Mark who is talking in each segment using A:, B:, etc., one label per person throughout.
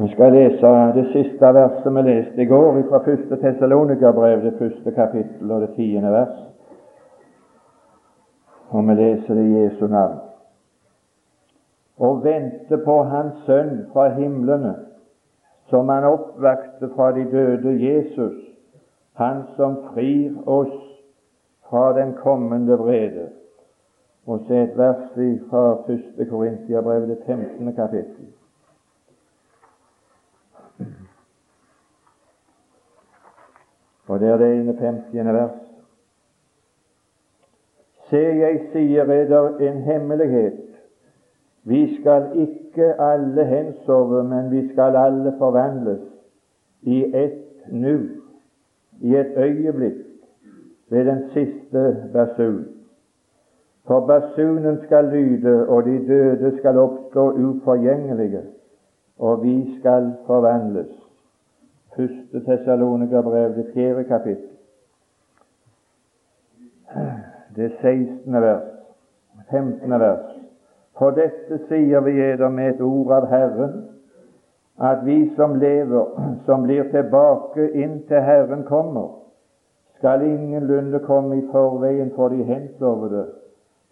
A: Vi skal lese det siste verset vi leste i går, fra 1. Tessalonika-brev, det første kapittel og det tiende vers. Og vi leser det i Jesu navn. Og vente på Hans Sønn fra himlene, som Han oppvakte fra de døde, Jesus, Han som frir oss fra den kommende vrede. Og se et vers fra første Korintiabrev, det 15. kapittel. Og det er det 51. vers. Se, jeg sier eder en hemmelighet. Vi skal ikke alle hensove, men vi skal alle forvandles i ett nu, i et øyeblikk, ved den siste basun. For basunen skal lyde, og de døde skal oppstå uforgjengelige, og vi skal forvandles. Første Tessalonikerbrev, det fjerde kapittel, det 16. vers, 15. vers. For dette sier vi eder med et ord av Herren, at vi som lever, som blir tilbake inntil Herren kommer, skal ingenlunde komme i forveien for de hensovede,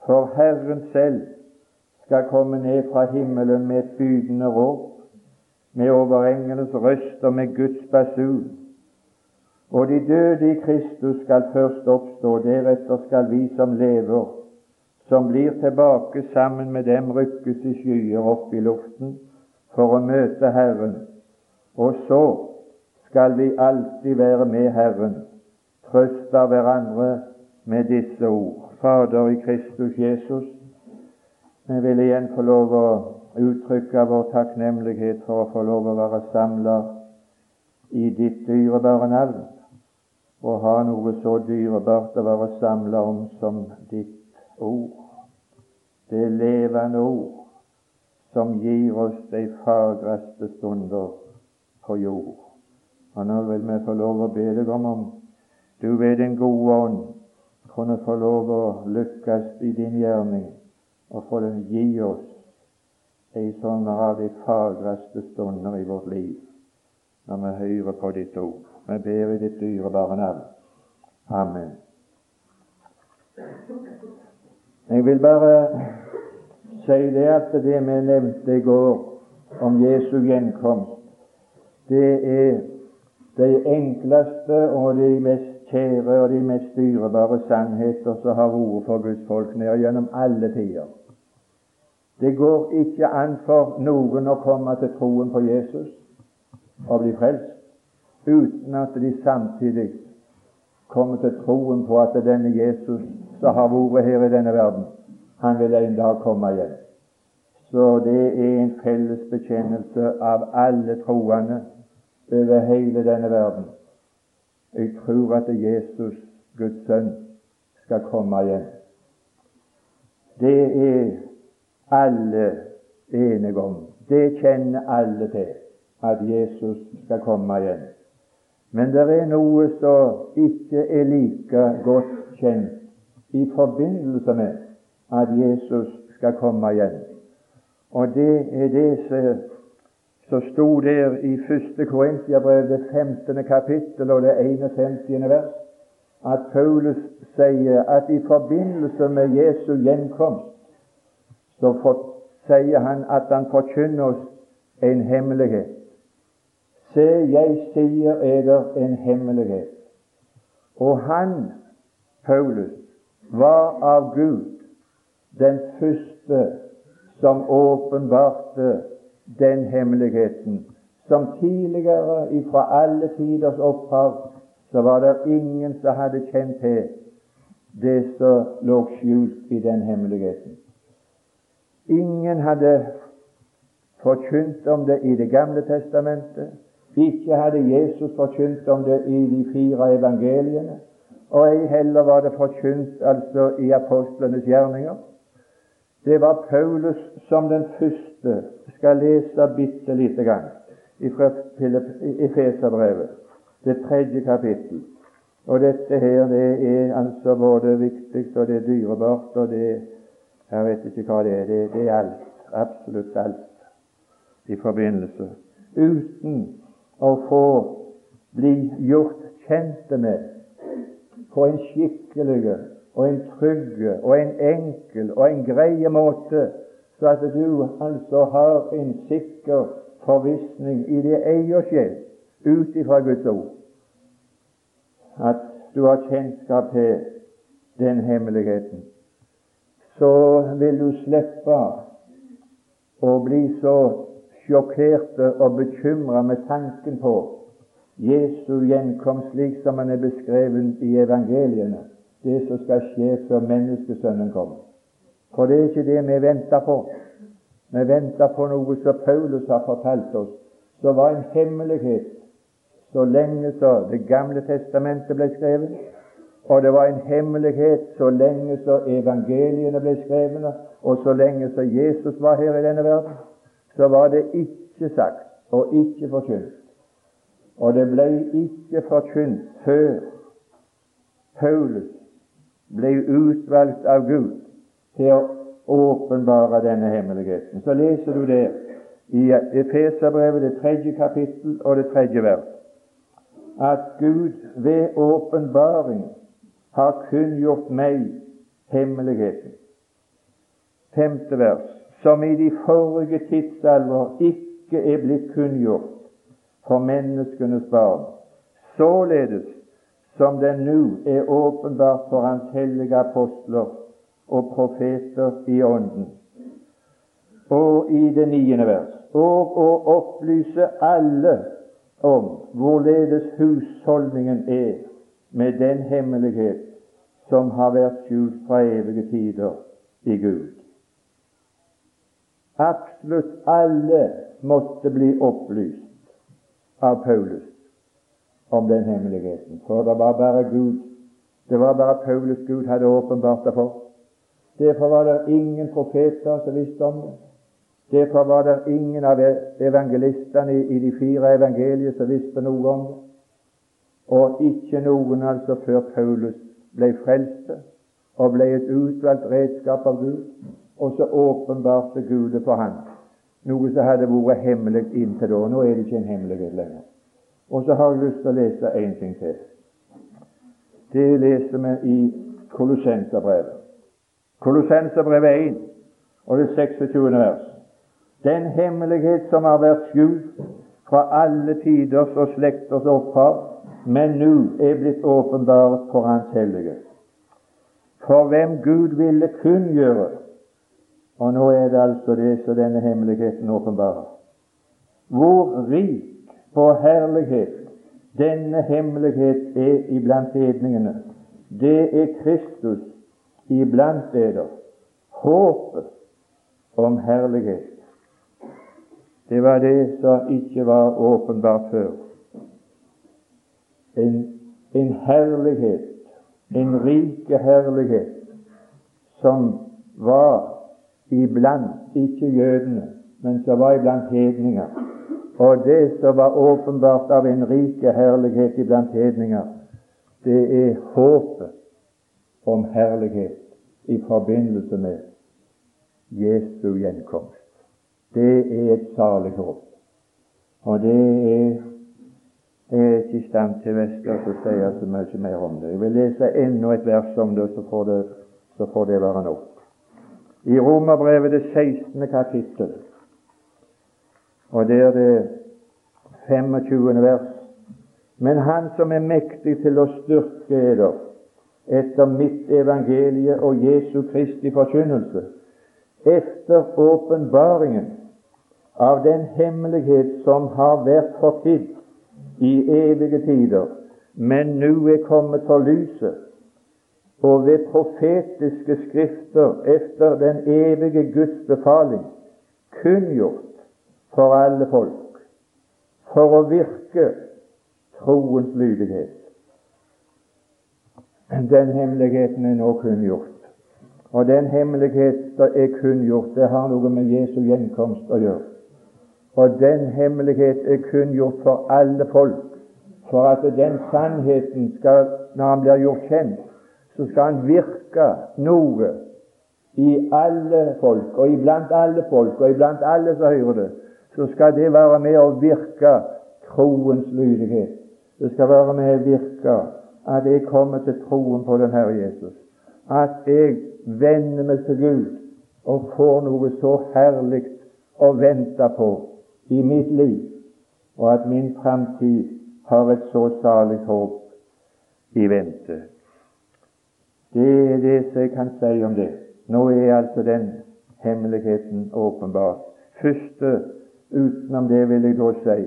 A: for Herren selv skal komme ned fra himmelen med et bydende råp med overengenes røst og med Guds basun. Og de døde i Kristus skal først oppstå, deretter skal vi som lever, som blir tilbake sammen med dem, rykkes i skyer opp i luften for å møte Herren. Og så skal vi alltid være med Herren, trøste hverandre med disse ord. Fader i Kristus Jesus, vi vil igjen få lov å uttrykke vår takknemlighet for å få lov å være samla i ditt dyrebare navn, og ha noe så dyrebart å være samla om som ditt ord. Det levende ord som gir oss de fagreste stunder på jord. Og nå vil vi få lov å be deg om om du ved Den gode ånd kunne få lov å lykkes i din gjerning og få den gi oss ei sånn av de fagreste stunder i vårt liv når vi hører på ditt ord. Vi ber i ditt dyrebare navn. Amen. Jeg vil bare si det at det vi nevnte i går om Jesu gjenkomst, det er de enkleste og de mest kjære og de mest dyrebare sannheter som har vært for Guds folk ned gjennom alle tider. Det går ikke an for noen å komme til troen på Jesus og bli frelst uten at de samtidig kommer til troen på at denne Jesus som har vært her i denne verden, han vil en dag komme igjen. Så det er en felles bekjennelse av alle troende over hele denne verden. Jeg tror at Jesus, Guds sønn, skal komme igjen. Det er alle enige om. Det kjenner alle til, at Jesus skal komme igjen. Men det er noe som ikke er like godt kjent i forbindelse med at Jesus skal komme igjen. Og det er det som sto der i 1. Korintiabrev, det 15. kapittel og det 51. vers, at Paulus sier at i forbindelse med Jesu gjenkomst så sier han at han forkynner oss en hemmelighet. Se, jeg sier eder en hemmelighet. Og han, Paulus, var av Gud den første som åpenbarte den hemmeligheten, som tidligere ifra alle tiders opphav så var det ingen som hadde kjent til det som lå skjult i den hemmeligheten. Ingen hadde forkynt om det i Det gamle testamentet. Ikke hadde Jesus forkynt om det i de fire evangeliene. Og ei heller var det forkynt altså i apostlenes gjerninger. Det var Paulus som den første skal lese bitte lite grann fra Efeserbrevet, det tredje kapittel. Og dette her det er altså både viktig og det er dyrebart, og det er jeg vet ikke hva det er. Det, det er alt. Absolutt alt i forbindelse. uten å få bli gjort kjente med på en skikkelig og en trygg og en enkel og en grei måte, så at du altså har en sikker forvissning i det eier sjel ut ifra Guds ord, at du har kjennskap til den hemmeligheten, så vil du slippe å bli så sjokkerte og bekymra med tanken på Jesu gjenkomst slik som han er beskrevet i evangeliene, det som skal skje før menneskesønnen kommer. For det er ikke det vi venter på. Vi venter på noe som Paulus har fortalt oss, som var en hemmelighet så lenge så Det gamle testamentet ble skrevet, og det var en hemmelighet så lenge så evangeliene ble skrevet, og så lenge så Jesus var her i denne verden, så var det ikke sagt og ikke forkynt. Og det ble ikke forkynt før Paulus ble utvalgt av Gud til å åpenbare denne hemmeligheten. Så leser du det i Efeserbrevet, det tredje kapittel og det tredje vers, at Gud ved åpenbaring har kunngjort meg hemmeligheten. Femte vers, som i de forrige tidsalver ikke er blitt kunngjort for menneskenes barn, således som den nå er åpenbart for Hans hellige apostler og profeter i Ånden. Og i det niende vers og å opplyse alle om hvorledes husholdningen er med den hemmelighet som har vært skjult fra evige tider i Gud. Absolutt alle måtte bli opplyst av Paulus om den hemmeligheten, for det var bare Gud det var bare Paulus Gud hadde åpenbart det for. Derfor var det ingen profeter som visste om det. Derfor var det ingen av evangelistene i de fire evangelier som visste noe om det. Og ikke noen altså før Paulus ble frelst og ble et utvalgt redskap av Gud. Og så åpenbarte Gud det for ham, noe som hadde vært hemmelig inntil da. Nå er det ikke en hemmelighet lenger. Og så har jeg lyst til å lese én ting til. Det leser vi i Kolossenserbrevet. Kolossenserbrevet 1 og det 26. vers. Den hemmelighet som har vært skjult fra alle tiders og slekters opphav, men nå er blitt åpenbart for Hans hellige. For hvem Gud ville kunngjøre Og nå er det altså det som denne hemmeligheten åpenbarer. Hvor rik på herlighet denne hemmelighet er iblant edningene. Det er Kristus iblant eder. håpet om herlighet. Det var det som ikke var åpenbart før. En, en herlighet, en rike herlighet, som var iblant ikke jødene, men som var iblant hedninger. Og det som var åpenbart av en rike herlighet iblant hedninger, det er håpet om herlighet i forbindelse med Jesu gjenkomst. Det er et salig håp. Og det er jeg er ikke i stand til Vestland å si så mye mer om det. Jeg vil lese enda et vers om det, så får det, så får det være nok. I Romerbrevet det 16. kapittel, og det er det 25. vers. Men Han som er mektig til å styrke eder etter mitt evangelie og Jesu Kristi forkynnelse, efter åpenbaringen av den hemmelighet som har vært fortidd i evige tider, men nå er kommet for lyset, og ved profetiske skrifter efter den evige Guds befaling kunngjort for alle folk, for å virke troens lydighet. Den hemmeligheten er nå kunngjort. Og den hemmelighet er kunngjort, det har noe med Jesu gjenkomst å gjøre. Og den hemmelighet er kunngjort for alle folk, for at den sannheten skal, når han blir gjort kjent, så skal han virke noe i alle folk, og iblant alle folk, og iblant alle som hører det, så skal det være med å virke troens lydighet. Det skal være med å virke at jeg kommer til troen på den Herre Jesus. At jeg vender meg til Gud og får noe så herlig å vente på i mitt liv, og at min framtid har et så salig håp i vente. Det er det som jeg kan si om det. Nå er altså den hemmeligheten åpenbar. Første utenom det vil jeg da si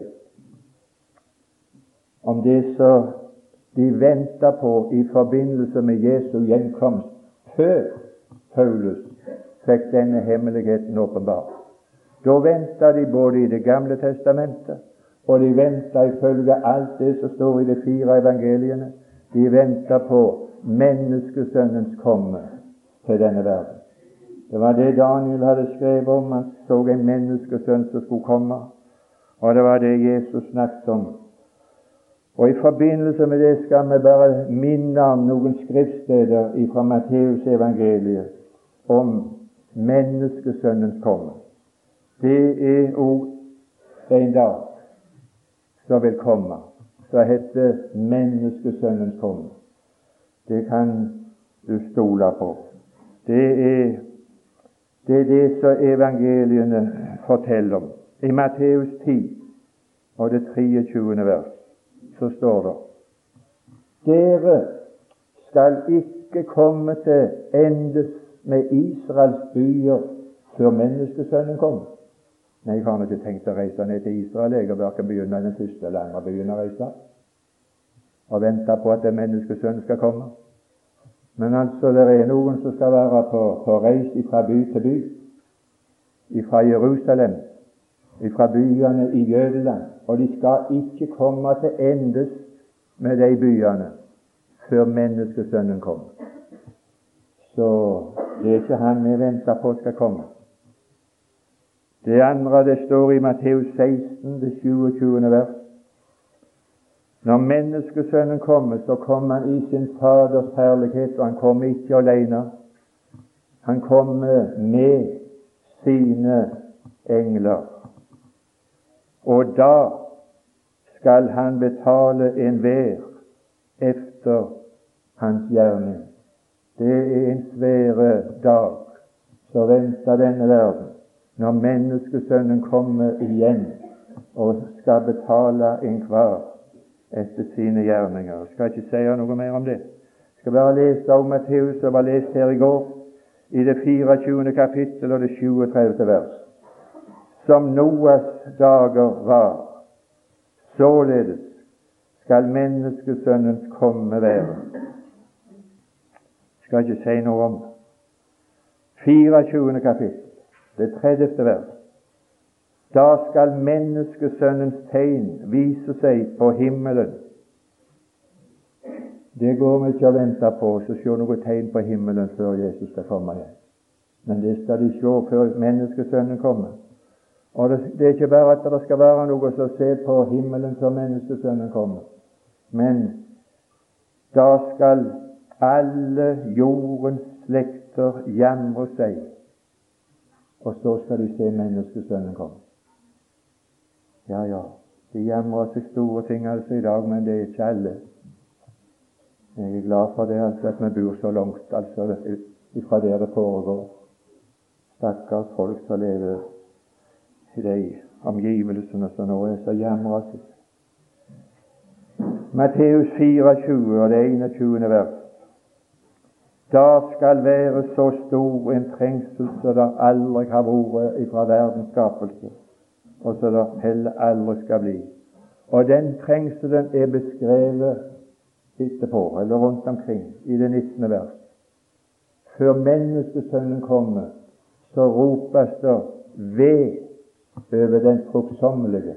A: om det som de venta på i forbindelse med Jesu gjenkomst før Paulus fikk denne hemmeligheten åpenbar. Da venta de både i Det gamle testamentet, og de venta ifølge alt det som står i de fire evangeliene. De venta på menneskesønnens komme til denne verden. Det var det Daniel hadde skrevet om. Han så en menneskesønn som skulle komme. Og det var det Jesus snakket om. Og I forbindelse med det skal vi bare minne om noen skriftsteder fra Matteus evangeliet om menneskesønnens komme. Det er òg en dag som vil komme, som heter menneskesønnens komme. Det kan du stole på. Det er det er det som evangeliene forteller om. I Matteus 10 og det 23. vers så står det Dere skal ikke komme til endes med Israels byer før menneskesønnen kommer. Nei, jeg har ikke tenkt å reise ned til Israel. Jeg har verken begynt den første eller andre byen å reise og vente på at menneskesønnen skal komme. Men altså, det er noen som skal være på, på reis fra by til by. Fra Jerusalem, fra byene i Jødeland. Og de skal ikke komme til endes med de byene før menneskesønnen kommer. Så det er ikke han vi venter på skal komme. Det andre det står i Matteus 16, det 27. vers. Når menneskesønnen kommer, så kommer han i sin Faders herlighet, og han kommer ikke alene. Han kommer med sine engler. Og da skal han betale enhver efter hans gjerning. Det er en svære dag som venter denne verden, når menneskesønnen kommer igjen og skal betale enhver etter sine gjerninger. Jeg skal ikke si noe mer om det. Jeg skal bare lese om Matteus, som var lest her i går, i det 24. kapittel og det 37. vers. Som Noas dager var, således skal menneskesønnens komme være. Jeg skal ikke si noe om 24. kapittel, det 30. vers. Da skal menneskesønnens tegn vise seg på himmelen. Det går vi ikke og venter på å se noe tegn på himmelen før Jesus skal komme igjen. Men det skal de se før menneskesønnen kommer. Og det, det er ikke bare at det skal være noe som ser på himmelen før menneskesønnen kommer. Men da skal alle jordens slekter jamre seg, og så skal du se menneskesønnen komme. Ja, ja, de gjemmer seg store ting altså i dag, men det er ikke alle. Jeg er glad for det altså at vi bor så langt altså ifra der det foregår. Stakkars folk som lever i de omgivelsene som nå er så jamrer seg. Matteus 24 og det 21. vers. Da skal være så stor en trengsel som det aldri har vært ifra verdens skapelse og som det heller aldri skal bli. Og den trengselen er beskrevet etterpå, eller rundt omkring, i det 19. vers. Før menneskesønnen kommer, så ropes det ved over den fruktsommelige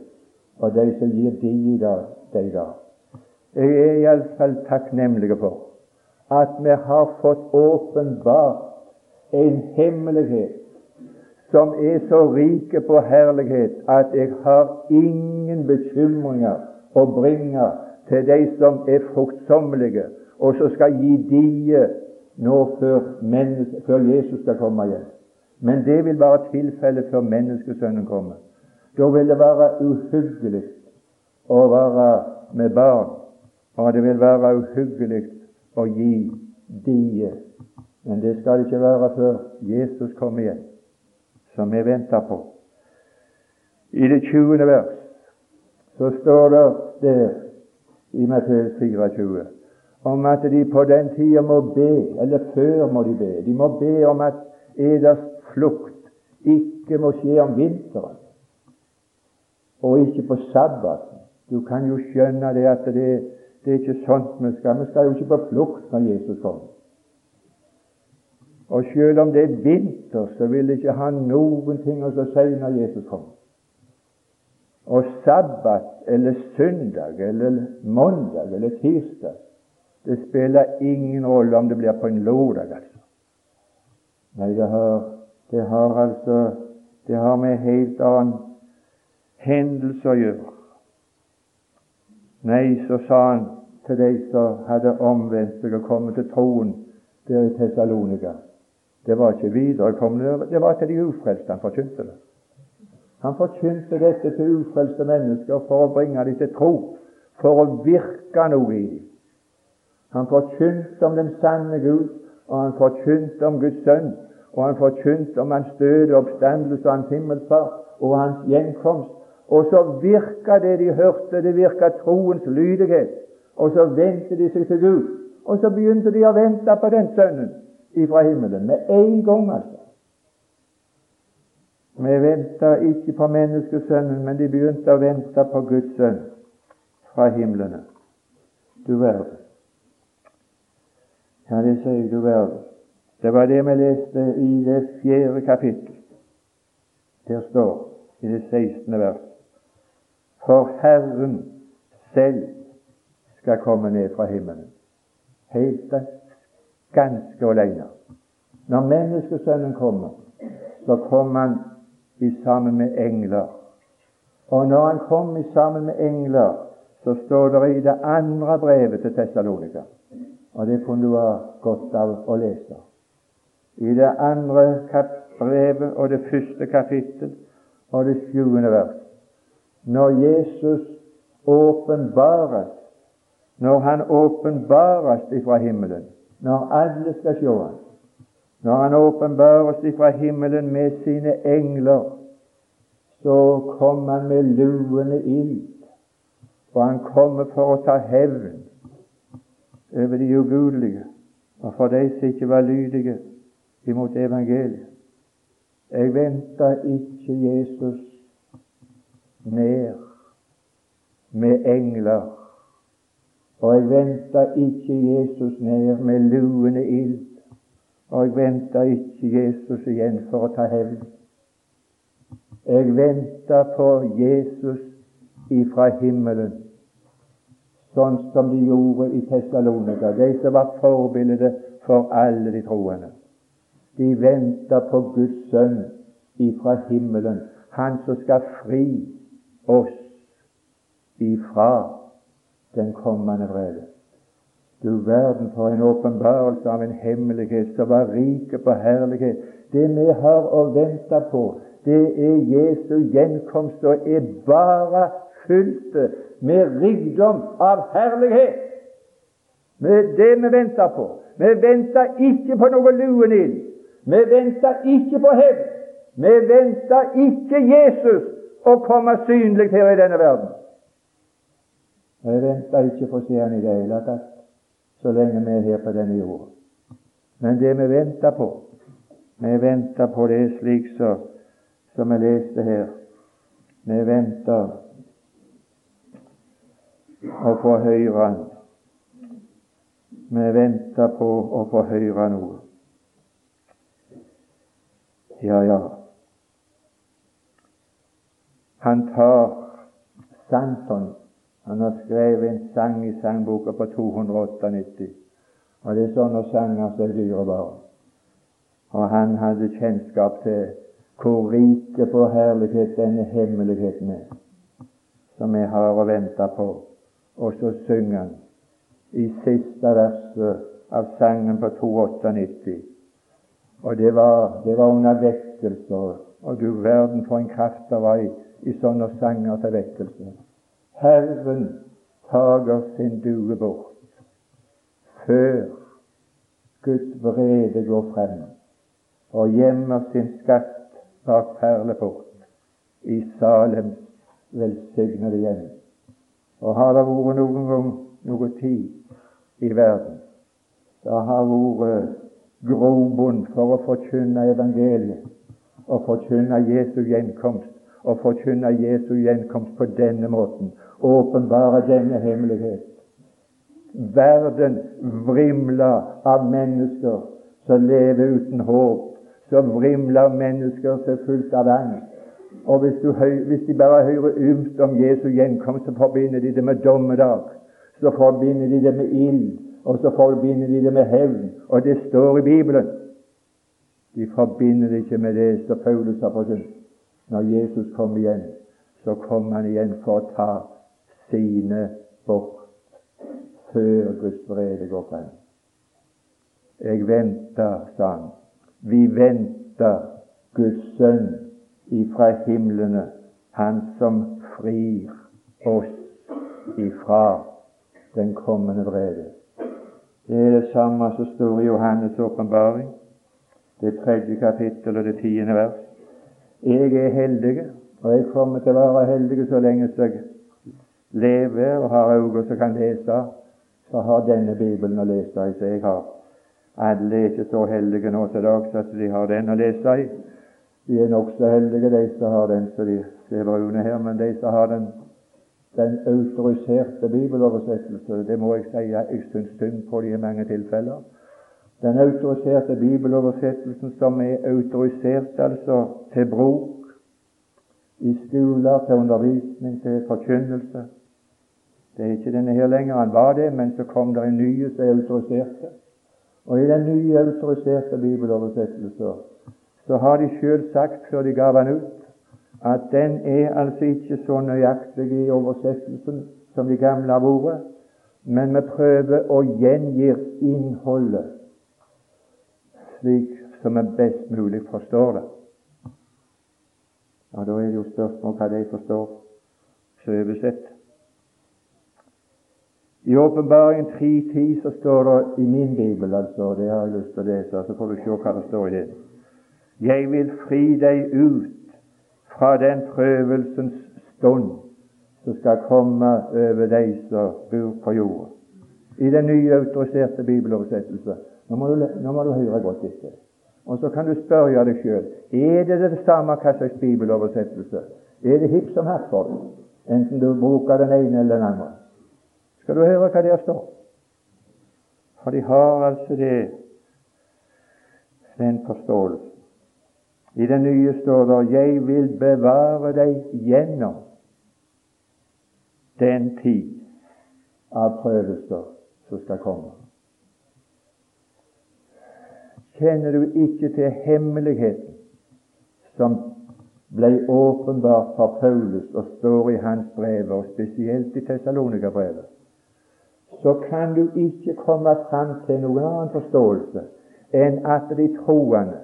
A: og de som gir de i dag, de dag. Jeg er iallfall takknemlig for at vi har fått åpenbart en hemmelighet som er så rike på herlighet at jeg har ingen bekymringer å bringe til de som er fruktsommelige, og som skal gi die nå før, før, Jesus skal komme igjen. Men det vil være tilfellet før menneskesønnen kommer. Da vil det være uhyggelig å være med barn, og det vil være uhyggelig å gi die. Men det skal det ikke være før Jesus kommer igjen, som vi venter på. I det 20. vers så står det der i Matteus 24 om at de på den tida må be, eller før må de be. De må be om at eders flukt ikke må skje om vinteren, og ikke på sabbaten. Du kan jo skjønne det at det, det er ikke sånt vi skal. Vi skal jo ikke på flukt når Jesus kommer. Og selv om det er vinter, så vil det ikke ha noen ting å si når Jesus kommer. Og sabbat eller søndag eller mandag eller tirsdag det spiller ingen rolle om det blir på en lørdag, altså. Nei, det har, det har altså det har med helt annen hendelse å gjøre. Nei, så sa han til de som hadde omvendt seg og kommet til troen der i Tessalonika. Det var ikke viderekomne, det var til de ufrelste han forkynte det. Han forkynte dette til ufrelste mennesker for å bringe dem til tro, for å virke noe i dem. Han forkynte om den sanne Gud, og han forkynte om Guds sønn, og han forkynte om hans døde oppstandelse og hans himmelfart og hans gjenkomst. Og så virka det de hørte, det virka troens lydighet. Og så vendte de seg til Gud. Og så begynte de å vente på den sønnen ifra himmelen. Med en gang, altså. Vi venta ikke på menneskesønnen, men de begynte å vente på Guds sønn fra himlene. Du verden. Ja, det sier du verden. Det var det vi leste i det fjerde kapittel. Der står i det 16. vers For Herren selv skal komme ned fra himmelen. Helt ganske alene. Når Menneskesønnen kommer, så kommer han i sammen med engler. Og når han kommer i sammen med engler, så står det i det andre brevet til Tessalonika og det kunne du ha godt av å lese. I det andre brevet og det første kapittel og det sjuende vers. Når Jesus åpenbares, når Han åpenbares ifra himmelen, når alle skal se ham, når Han åpenbares ifra himmelen med sine engler, så kommer Han med luende ild, og Han kommer for å ta hevn over de ugudelige og for de som ikke var lydige imot evangeliet. Jeg venta ikke Jesus ned med engler, og jeg venta ikke Jesus ned med luende ild, og jeg venta ikke Jesus igjen for å ta hevn. Jeg venta på Jesus ifra himmelen sånn som de gjorde i Tessalonika, de som var forbildet for alle de troende. De venta på Guds sønn ifra himmelen, han som skal fri oss ifra den kommende vrede. Du verden for en åpenbarelse av en hemmelighet som var rike på herlighet. Det vi har å vente på, det er Jesu gjenkomst og er bare fylt med rikdom av herlighet. Med det vi venter på. Vi venter ikke på noe luenild. Vi venter ikke på hevn. Vi venter ikke Jesus å komme synlig her i denne verden. Jeg venter ikke på å se Han i det hele tatt så lenge vi er her på denne jorda. Men det vi venter på, vi venter på det slik så, som vi leste her. Vi venter å få høre Han. Vi venter på å få høre noe. Ja, ja. Han tar Santon. Han har skrevet en sang i sangboka på 298. Og det er sånne sanger som er dyrebare. Og han hadde kjennskap til hvor rike på herlighet denne hemmeligheten er, som vi har å vente på. Og så synger han i siste verset av sangen på 298. Og det var, det var under vekkelser. Og du verden for en kraft det var i, i sånne sanger til vekkelse. Herren tager sin due bort før Guds vrede går frem og gjemmer sin skatt bak perleport i Salems velsignede hjem. Og har det vært noen gang noe tid i verden det har vært grobunn for å forkynne evangeliet og forkynne Jesu gjenkomst og forkynne Jesu gjenkomst på denne måten. Åpenbare denne hemmelighet. Verden vrimler av mennesker som lever uten håp. Så vrimler mennesker som er fullt av angst. Og hvis, du, hvis, de bare hører ymt om Jesu gjenkomst, så forbinder de det med dommedag. Så forbinder de det med ild og så forbinder de det med hevn. Og det står i Bibelen. De forbinder det ikke med det som Paulus har forkynt. Når Jesus kom igjen, så kom han igjen for å ta sine bort før Guds vrede går frem. Jeg venter, sa han. Vi venter Guds sønn ifra himlene, han som frir oss ifra den kommende vrede. Det er det samme som står i Johannes' åpenbaring, det tredje kapittel og det tiende vers. Jeg er heldig, og jeg kommer til å være heldig så lenge jeg lever og har øyne som kan lese. Så har denne Bibelen å lese i. som jeg har alle er ikke så heldige nå til dags at de har den å lese i. De er nokså heldige, de som har den som de ser brune her, men de som har den den autoriserte bibeloversettelse, det må jeg si jeg syns synd på de i mange tilfeller. Den autoriserte bibeloversettelsen som er autorisert altså til bruk i skoler, til undervisning, til forkynnelse. Det er ikke denne her lenger. Han var det, men så kom det en ny som er autoriserte. Og i den nye autoriserte bibeloversettelsen så har de sjøl sagt, før de gav den ut, at den er altså ikke så nøyaktig i oversettelsen som de gamle har vært, men vi prøver å gjengi innholdet slik som vi best mulig forstår det. Ja, Da er det jo spørsmål hva de forstår så oversett. I Åpenbaringen 3.10 så står det i min bibel, altså, det har jeg lyst til å lese, så får du se hva det står i det. Jeg vil fri deg ut fra den prøvelsens stund som skal komme over de som bor på jorda. I den nye autoriserte bibeloversettelse. Nå må, du, nå må du høre godt etter. Og så kan du spørre deg sjøl er det det samme hva slags bibeloversettelse. Er det hipp som happ for deg, enten du bruker den ene eller den andre? Skal du høre hva der står? For de har altså det den forståelsen. I det nye står det 'Jeg vil bevare deg gjennom den tid av prøvelser som skal komme'. Kjenner du ikke til hemmeligheten som ble åpenbart for Paulus og står i hans brev, og spesielt i Tessalonika-brevet, så kan du ikke komme fram til noen annen forståelse enn at de troende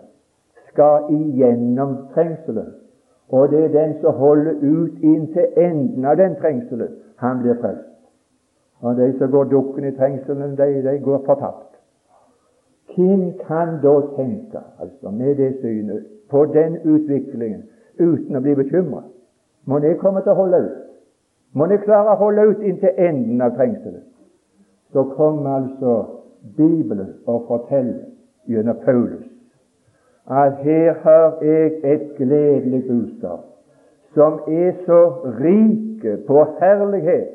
A: skal igjennom trengselen. Og det er den som holder ut inntil enden av den trengselen, han blir frelst. Og de som går dukken i trengselen, de, de går fortapt. Hvem kan da tenke, altså med det synet, på den utviklingen uten å bli bekymra? Må jeg komme til å holde ut? Må jeg klare å holde ut inntil enden av trengselen? Så kommer altså Bibelen og forteller gjennom Paulus at her har jeg et gledelig budskap som er så rike på herlighet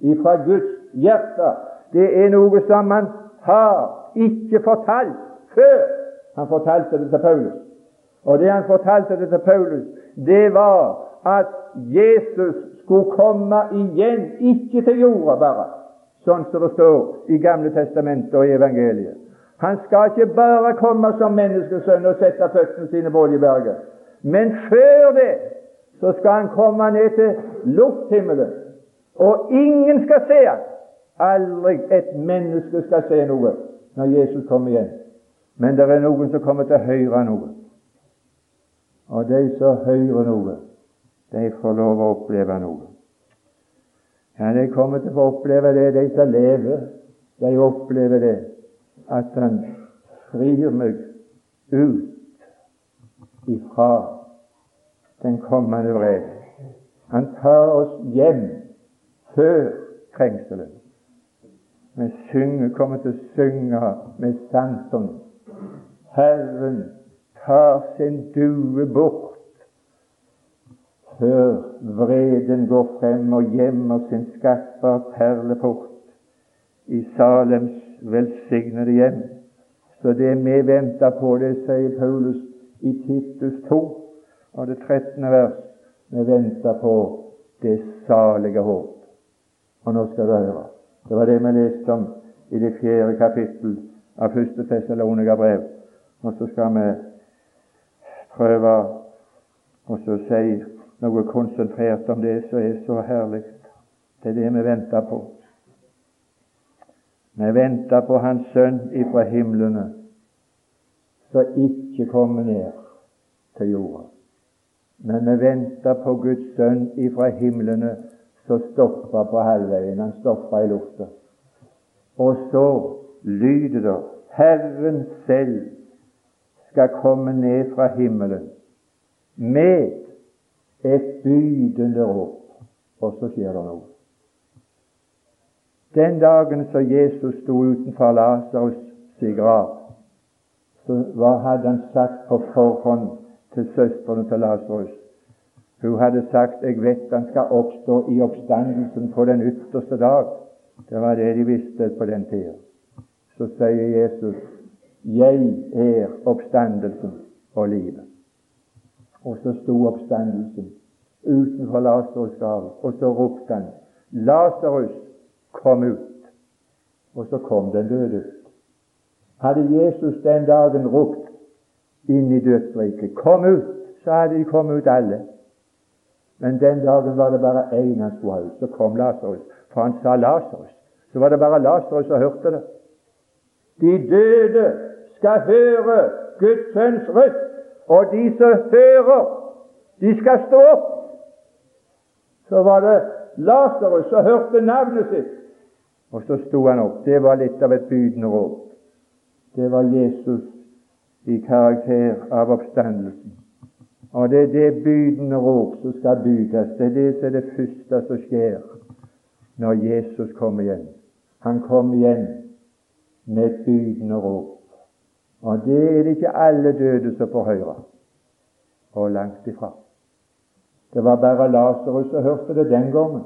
A: ifra Guds hjerte. Det er noe som man har ikke fortalt før han fortalte det til Paulus. Og det han fortalte det til Paulus, det var at Jesus skulle komme igjen, ikke til jorda bare, sånn som det står i Gamle testamentet og evangeliet, han skal ikke bare komme som menneskesønn og sette føttene sine på oljeberget. Men før det så skal han komme ned til lufthimmelen, og ingen skal se ham. Aldri et menneske skal se noe når Jesus kommer igjen. Men det er noen som kommer til å høre noe. Og de som hører noe, de får lov å oppleve noe. Ja, de kommer til å oppleve det, de som lever. De opplever det at Han frir meg ut ifra den kommende vrede. Han tar oss hjem før trengselen. Vi synger, kommer til å synge med sansen. Herren tar sin due bort før vreden går frem og gjemmer sin skattbar perleport i Salems velsignede hjem. Så det vi venter på, det sier Paulus i Titus 2 og det 13. vers. Vi venter på det salige håp. Og nå skal du høre. Det var det vi leste om i det fjerde kapittel av første Tessalonika brev. Og så skal vi prøve å si noe konsentrert om det som er så herlig. Det er det vi venter på. Vi venter på Hans Sønn ifra himlene, som ikke kommer ned til jorda. Men vi venter på Guds Sønn ifra himlene, som stopper på halvveien. Han stopper i lufta. Og så lyder det Herren selv skal komme ned fra himmelen med et bydende råp, og så skjer det noe. Den dagen så Jesus sto utenfor Lasarus' sin grav, så hva hadde han sagt på forhånd til søstrene til Lasarus? Hun hadde sagt 'Jeg vet han skal oppstå i oppstandelsen på den ytterste dag'. Det var det de visste på den tida. Så sier Jesus 'Jeg er oppstandelsen og livet'. Og så sto oppstandelsen utenfor Lasarus' grav, og så ropte han 'Lasarus, kom ut!' Og så kom den døde ut. Hadde Jesus den dagen ropt inn i dødsriket 'Kom ut!', så hadde de kommet ut alle. Men den dagen var det bare én han skulle ha ut. Så kom Lasarus. For han sa Lasarus. Så var det bare Lasarus som hørte det. De døde skal høre Guds sønns røst, og de som hører, de skal stå opp. Så var det Lasarus som hørte navnet sitt, og så sto han opp. Det var litt av et bydende råd. Det var Jesus i karakter av oppstandelsen. Og det er det bydende råd som skal bydes. Det er det som er det første som skjer når Jesus kommer igjen. Han kommer igjen med et bydende råd. Og det er det ikke alle døde som får høre, og langt ifra. Det var bare Lasarus som hørte det den gangen.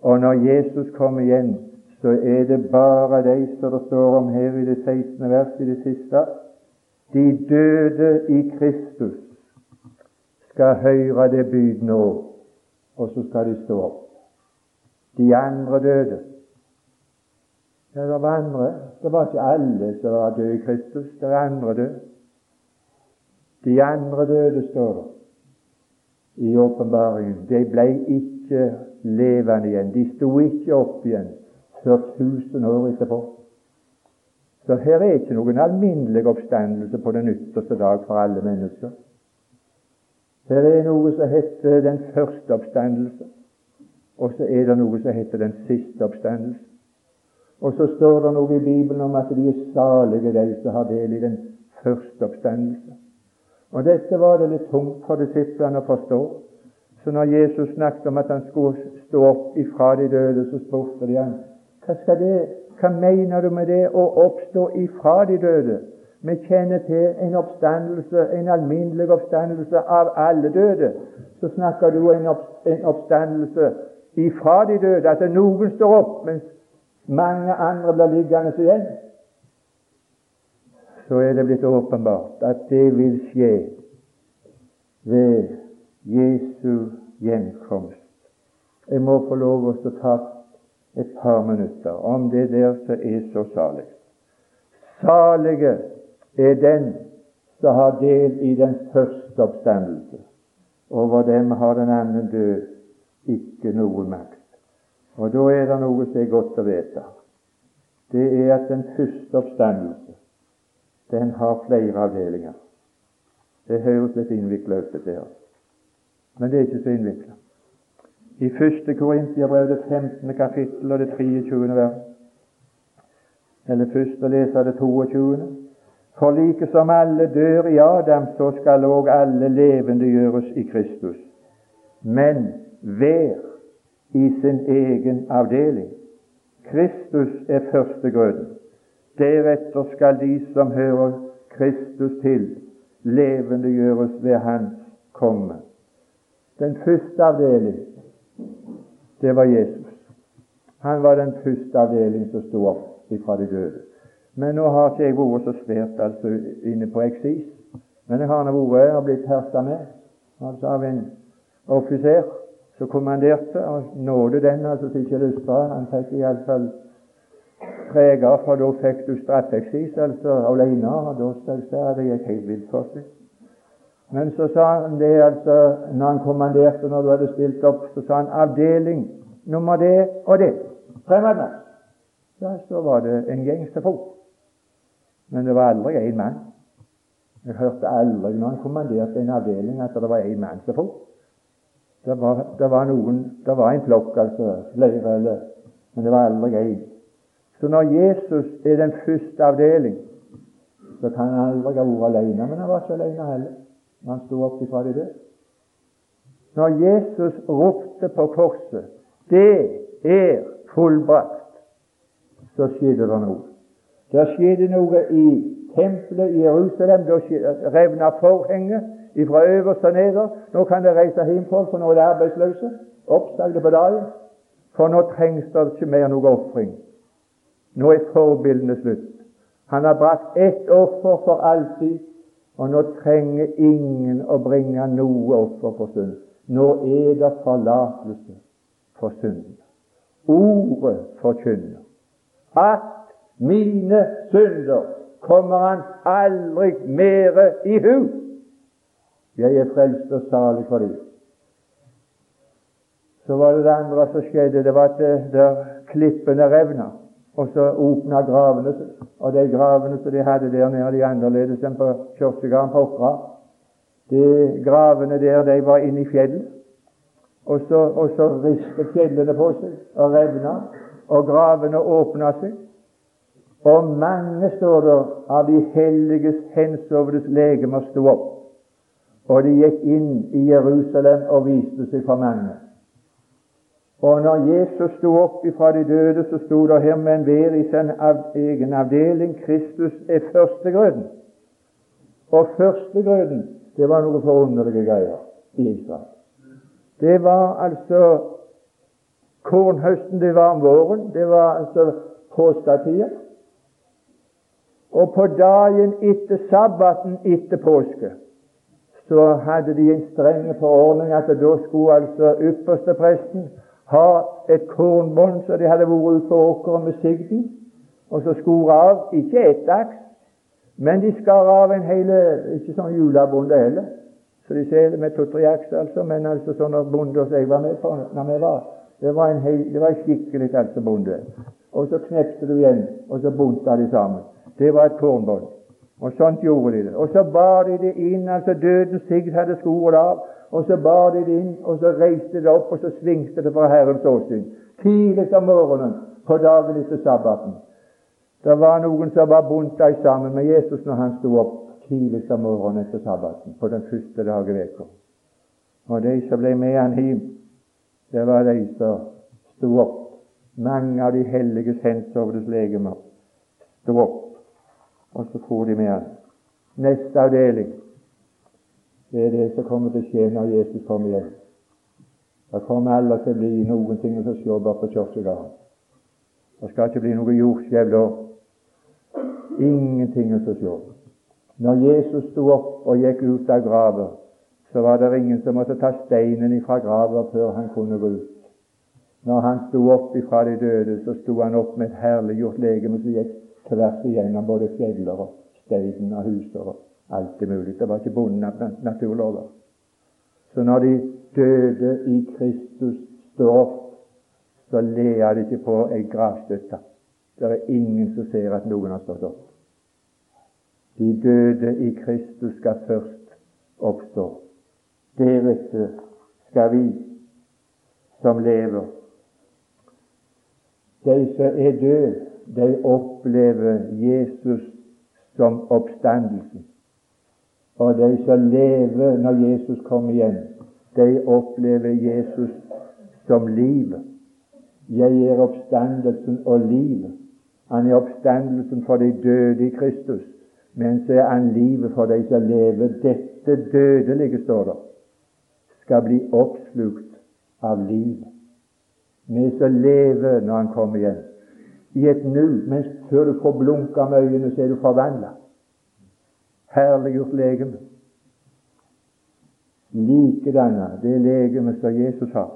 A: Og når Jesus kommer igjen, så er det bare de som det står om her i det 16. vers i det siste. De døde i Kristus skal høre det byd nå, og så skal de stå opp. De andre døde. Ja, det var andre. Det var ikke alle som var døde i Kristus. Det var andre døde. De andre døde, står det i åpenbaringen. De ble ikke levende igjen. De sto ikke opp igjen før tusen år etterpå. Så her er ikke noen alminnelig oppstandelse på den ytterste dag for alle mennesker. Her er noe som heter den første oppstandelse, og så er det noe som heter den siste oppstandelse. Og så står det noe i Bibelen om at de er salige, de som har del i den første oppstandelse. Og Dette var det litt tungt for disiplene å forstå. Så når Jesus snakket om at han skulle stå opp ifra de døde, så spurte de han hva, hva mener du med det å oppstå ifra de døde? Vi kjenner til en oppstandelse, en alminnelig oppstandelse av alle døde. Så snakker du opp, en oppstandelse ifra de døde, at noen står opp, mens mange andre blir liggende igjen så er det blitt åpenbart at det vil skje ved Jesu gjenkomst. Jeg må få lov å ta et par minutter om det der som er så salig. Salige er den som har del i den første oppstandelse. Over dem har den annen død ikke noen makt. Og da er det noe som er godt å vite. Det er at den første oppstandelse den har flere avdelinger. Det høres litt innvikla ut, dette her. Men det er ikke så innvikla. I første Korintiabrev, det 15. kapittel og det 23. vers, eller først å lese det 22. For like som alle dør i Adam, så skal òg alle levende gjøres i Kristus. Men hver i sin egen avdeling. Kristus er førstegrøden. Deretter skal de som hører Kristus til, levende gjøres ved Hans komme. Den første avdeling, det var Jesus. Han var den første avdeling som sto opp ifra de døde. Men nå har ikke jeg vært så svært altså, inne på eksis. Men jeg har nå vært og blitt herska med altså av en offiser som kommanderte, og Nåde den altså som ikke lystra. Han fikk iallfall preger, for da fikk du straffeksis altså alene, og da sa det gikk helt vilt for seg. Men så sa han det altså når han kommanderte, når du hadde stilt opp, så sa han avdeling nummer det og det. Fremmedmann. Ja, så var det en gjengse fot. Men det var aldri én mann. Jeg hørte aldri når han kommanderte en avdeling, at det var én mann som for. Det var, det var noen, det var en flokk, altså, flere eller Men det var aldri én. Så når Jesus er den første avdeling, så kan han aldri ha vært alene. Men han var ikke alene heller han sto opp ifra de døde. Når Jesus ropte på korset 'Det er fullbrakt', så skjedde det noe. Det skjedde noe i tempelet i Jerusalem. Da revna forhenget fra øverst og neder. Nå kan det reise hjem folk, for nå er de arbeidsløse. Oppsagte på dagen. For nå trengs det ikke mer noe ofring. Nå er forbildene slutt. Han har brakt ett offer for alltid, og nå trenger ingen å bringe noe offer for synd. Nå er det forlatelse for synd. Ordet forkynner at mine synder kommer han aldri mere i hu. Jeg er frelst og salig for dem. Så var det det andre som skjedde. Det var at der klippene revna, og så åpna gravene. Og de gravene som de hadde der nede, de annerledes enn på kirkegården på Åkra. De gravene der, de var inne i fjellet. Og så, så ristet fjellene på seg og revna, og gravene åpna seg. Og mange, står det, av de helliges hensovnes legemer sto opp, og de gikk inn i Jerusalem og viste seg for mange. Og når Jesus sto opp ifra de døde, så sto det her med en hver i sin egen avdeling. Kristus er førstegrøden. Og førstegrøden, det var noe forunderlige greier i Israel. Det var altså kornhøsten, det var om våren, det var altså påsketida. Og på dagen etter sabbaten etter påske så hadde de en streng forordning at da skulle altså ypperstepresten ha et kornbånd så de hadde vært ute på åkeren med sigden, og så skore av ikke ett aks, men de skar av en hele Ikke sånn julebonde heller, så de ser det med to-tre aks, altså, men altså sånne bonder som jeg var med på når vi var Det var en, hel, det var skikkelig altså bonde. Og så knepte du igjen, og så bunta de sammen. Det var et kornbånd. Og sånt gjorde de det. Og så bar de det inn, altså dødens sigd hadde skoret av, og så bar de det inn, og så reiste det opp, og så svingte det fra Herrens åsyn. Tidlig om morgenen på dagen etter sabbaten. Det var noen som var bunta sammen med Jesus når han sto opp tidlig om morgenen etter sabbaten, på den første dag i uka. Og de som ble med han hjem, det var de som sto opp. Mange av de helliges hensovnes legemer sto opp og så for de med han. Neste avdeling det er det som kommer til å skje når Jesus kommer hjem. Da kommer alle til å bli noen ting å se bare på kirkegården. Det skal ikke bli noe jordskjelv da. Ingenting å se. Når Jesus sto opp og gikk ut av graven, så var det ingen som måtte ta steinen ifra graven før han kunne gå ut. Når han sto opp ifra de døde, så sto han opp med et herliggjort legeme som gikk tvers igjennom både fjeller og steinen og huser og alt det mulig. Det var ikke bonden av naturlover. Så når de døde i Kristus står opp, så ler de ikke på ei gravstøtte. Det er ingen som ser at noen har stått opp. De døde i Kristus skal først oppstå. Deretter skal vi som lever De som er døde, de opplever Jesus som oppstandelsen. Og de som lever når Jesus kommer igjen, de opplever Jesus som livet. Jeg er oppstandelsen og livet. Han er oppstandelsen for de døde i Kristus, men så er han livet for de som lever. Dette dødelige, står det, skal bli oppslukt av liv. Vi som lever når han kommer igjen. I et nu, mens før du får blunka med øynene, så er du forvandla. Herliggjort legeme. Likedanna det legeme som Jesus har.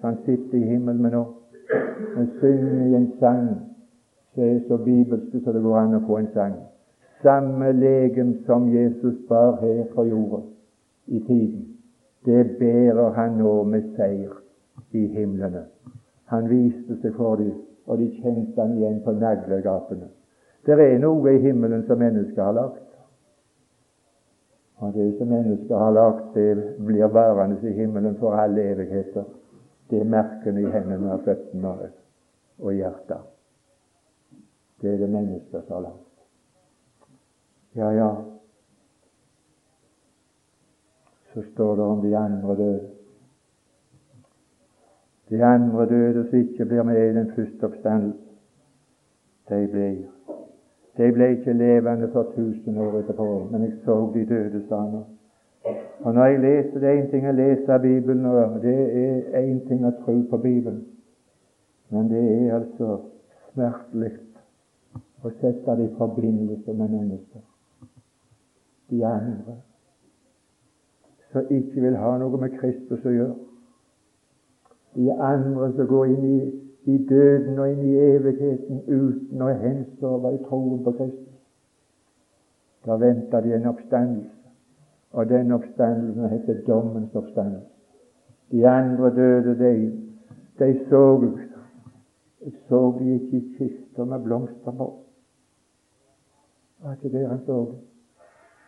A: Han sitter i himmelen med nå. Han synger i en sang som er så bibelske så det går an å få en sang. Samme legem som Jesus bar her på jorda i tiden, det bærer han nå med seier i himlene. Han viste seg for dem, og de kjente han igjen på naglegapene. Det er noe i himmelen som mennesker har lagt. Og det som mennesker har lagt, det blir værende i himmelen for alle evigheter. Det er merkene i hendene og føttene og hjertet. Det er det mennesker som har lagt. Ja, ja. Så står det om de andre døde. De andre døde som ikke blir med i den første oppstandelsen, de blir De ble ikke levende for tusen år etterpå, men jeg så de døde, sammen. Og når jeg leser, Det er én ting å lese Bibelen, og det er én ting å tro på Bibelen, men det er altså smertelig å sette det i forbindelse med mennesker. De andre som ikke vil ha noe med Kristus å gjøre de andre som går inn i, i, døden og inn i evigheten uten å hensove i troen på Kristus. Da venter de en oppstandelse, og den oppstandelsen heter dommens oppstandelse. De andre døde, de, de så så de ikke i kister med blomster på. Var ikke det han så.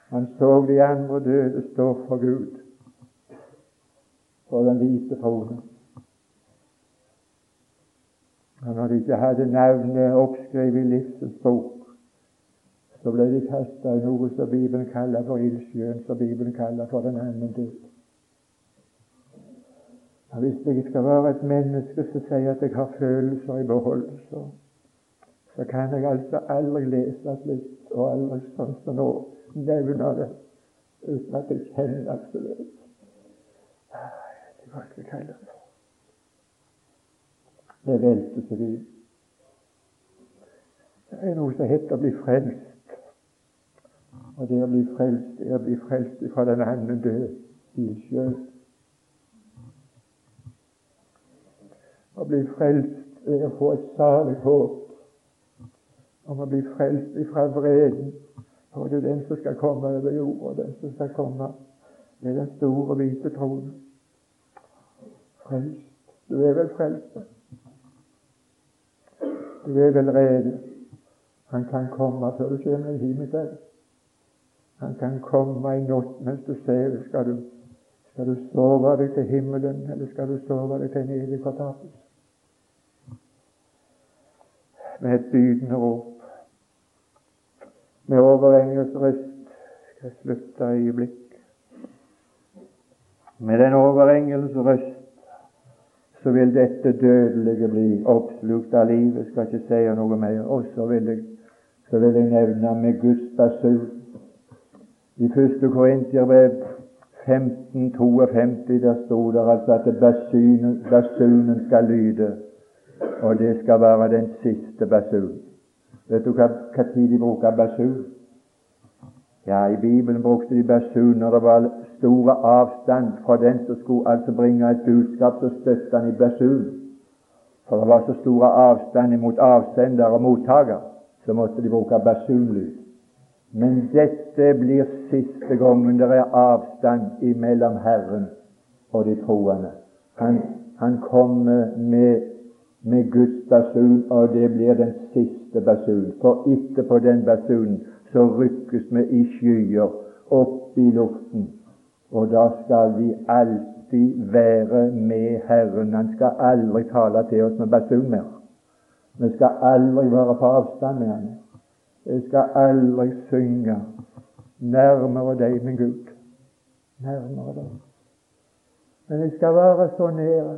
A: Han så de andre døde stå for Gud for den hvite tronen. Og når de ikke hadde navnet oppskrevet i livsens bok, så ble de kasta i noe som Bibelen kaller for ildsjøen, som Bibelen kaller for den annen død. Og Hvis jeg skal være et menneske som sier at jeg har følelser i behold, så, så kan jeg altså aldri lese slikt, og aldri sånn som nå nevne det, uten at jeg kjenner absolutt. Det var ikke hva jeg skal det. Det. Det er noe som heter å bli frelst. Og det å bli frelst er å bli frelst fra den andre død ildsjø. Å bli frelst er å få et salig håp om å bli frelst ifra vreden. For det er den som skal komme over jorda, den som skal komme med den store, hvite tronen. Frelst. Du er vel frelst? Du er vel rede. Han kan komme før du kommer i kveld. Han kan komme i natt mens du sover. Skal du, skal du sove deg til himmelen, eller skal du sove deg til en evig fortapelse? Med et bydende rop, med overengels røst, skal jeg slutte øyeblikk. Med den overengels røst så vil dette dødelige bli oppslukt av livet. Skal ikke si noe mer. Og så vil jeg, så vil jeg nevne med Guds basur. I 1. Korintiabrev 1552 der sto det altså at basunen, basunen skal lyde, og det skal være den siste basunen. Vet du hva, hva tid de bruker basun? Ja, I Bibelen brukte de basun når det var store avstand fra den som skulle altså bringe et budskap, så støtte i basun. For det var så store avstand mot avsender og mottaker, så måtte de bruke basunlyd. Men dette blir siste gangen det er avstand imellom Herren og de troende. Han, han kommer med, med Guds basun, og det blir den siste basun. For etterpå den basunen så rykkes vi i skyer opp i luften og da skal vi alltid være med Herren. Han skal aldri tale til oss med basun mer. Vi skal aldri være på avstand med Han. Vi skal aldri synge nærmere deg, min Gud. Nærmere deg. Men jeg skal være så nær.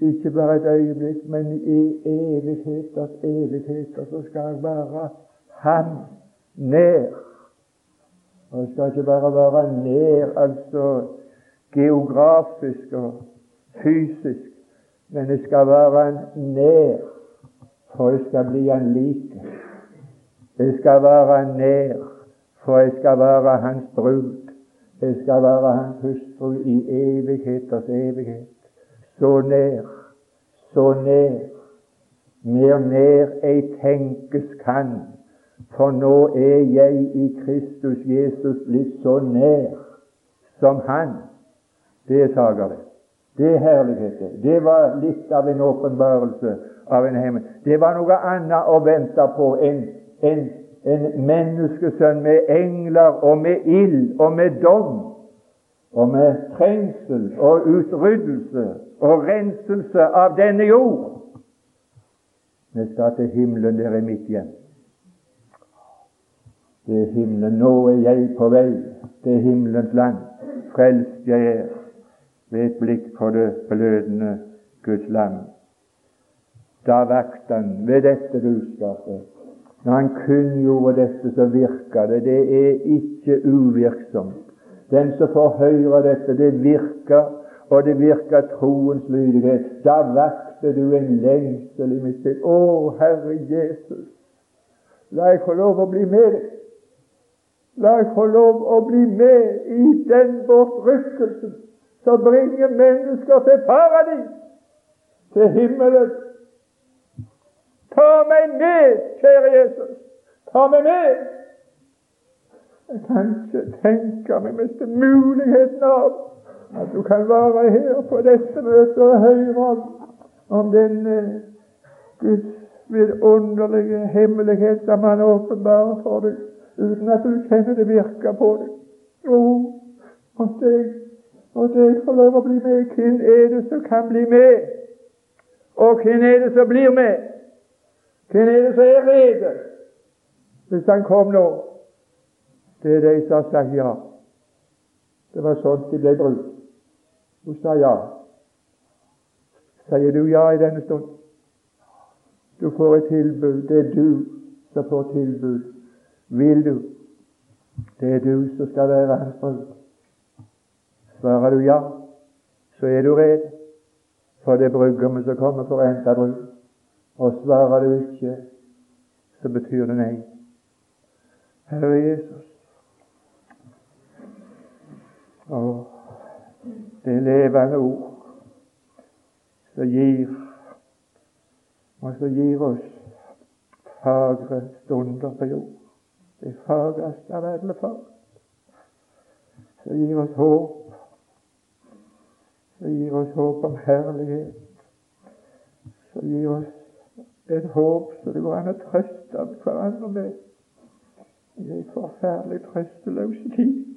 A: Ikke bare et øyeblikk, men i evigheters evigheter så skal jeg være ham Og jeg skal ikke bare være nær, altså geografisk og fysisk, men jeg skal være nær for jeg skal bli en lik. Jeg skal være nær, for jeg skal være hans brud. Jeg skal være hans hustru i evigheters evighet. Så nær, så nær, mer nær ei tenkes kan. For nå er jeg i Kristus Jesus blitt så nær som Han. Det er sager, det. Det er herlighet. Det var litt av en åpenbarelse av en himmel. Det var noe annet å vente på enn en, en menneskesønn med engler og med ild og med dom og med trengsel og utryddelse og renselse av denne jord. Vi skal til himmelen, der er mitt hjem. Det er himmelen. Nå er jeg på vei til himmelens land. Frelst jeg er ved et blikk på det blødende Guds lam da vakte han ved dette budskapet. Når han kunngjorde dette, så virka det. Det er ikke uvirksomt. Den som får høre dette, det virker, og det virker troens lydighet. Da vakte du en lengsel i mitt sinn. Å, Herre Jesus, la jeg få lov å bli med deg. La jeg få lov å bli med i den bortrykkelsen som bringer mennesker til paradis, til himmelen. Ta meg med, kjære Jesus. Ta meg med. Jeg kan ikke tenke meg miste muligheten av at du kan være her på dette møtet og høre om, om den uh, Guds vidunderlige hemmelighet som Han åpenbarer for deg, uten at du kjenner det virker på deg. Jo, at jeg, måtte jeg får lov å bli med. Hvem er det som kan bli med? Og hvem er det som blir med? Hvem er det som er rede hvis han kom nå? Det er de som har sagt ja. Det var sånn de ble brukt. Hun sa ja. Sier du ja i denne stund? Du får et tilbud. Det er du som får tilbud. Vil du? Det er du som skal være hans brud. Svarer du ja, så er du redd for det brudgommet som kommer for å hente. Og svarer du ikke, så betyr det nei. Herre Jesus. Og det levende ord som gir og som gir oss fagre stunder på jord. Det fagreste av alle fag. Som gir oss håp. Som gir oss håp om herlighet. Som gir oss et håp så det går an å trøste hverandre med i en forferdelig trøsteløs tid.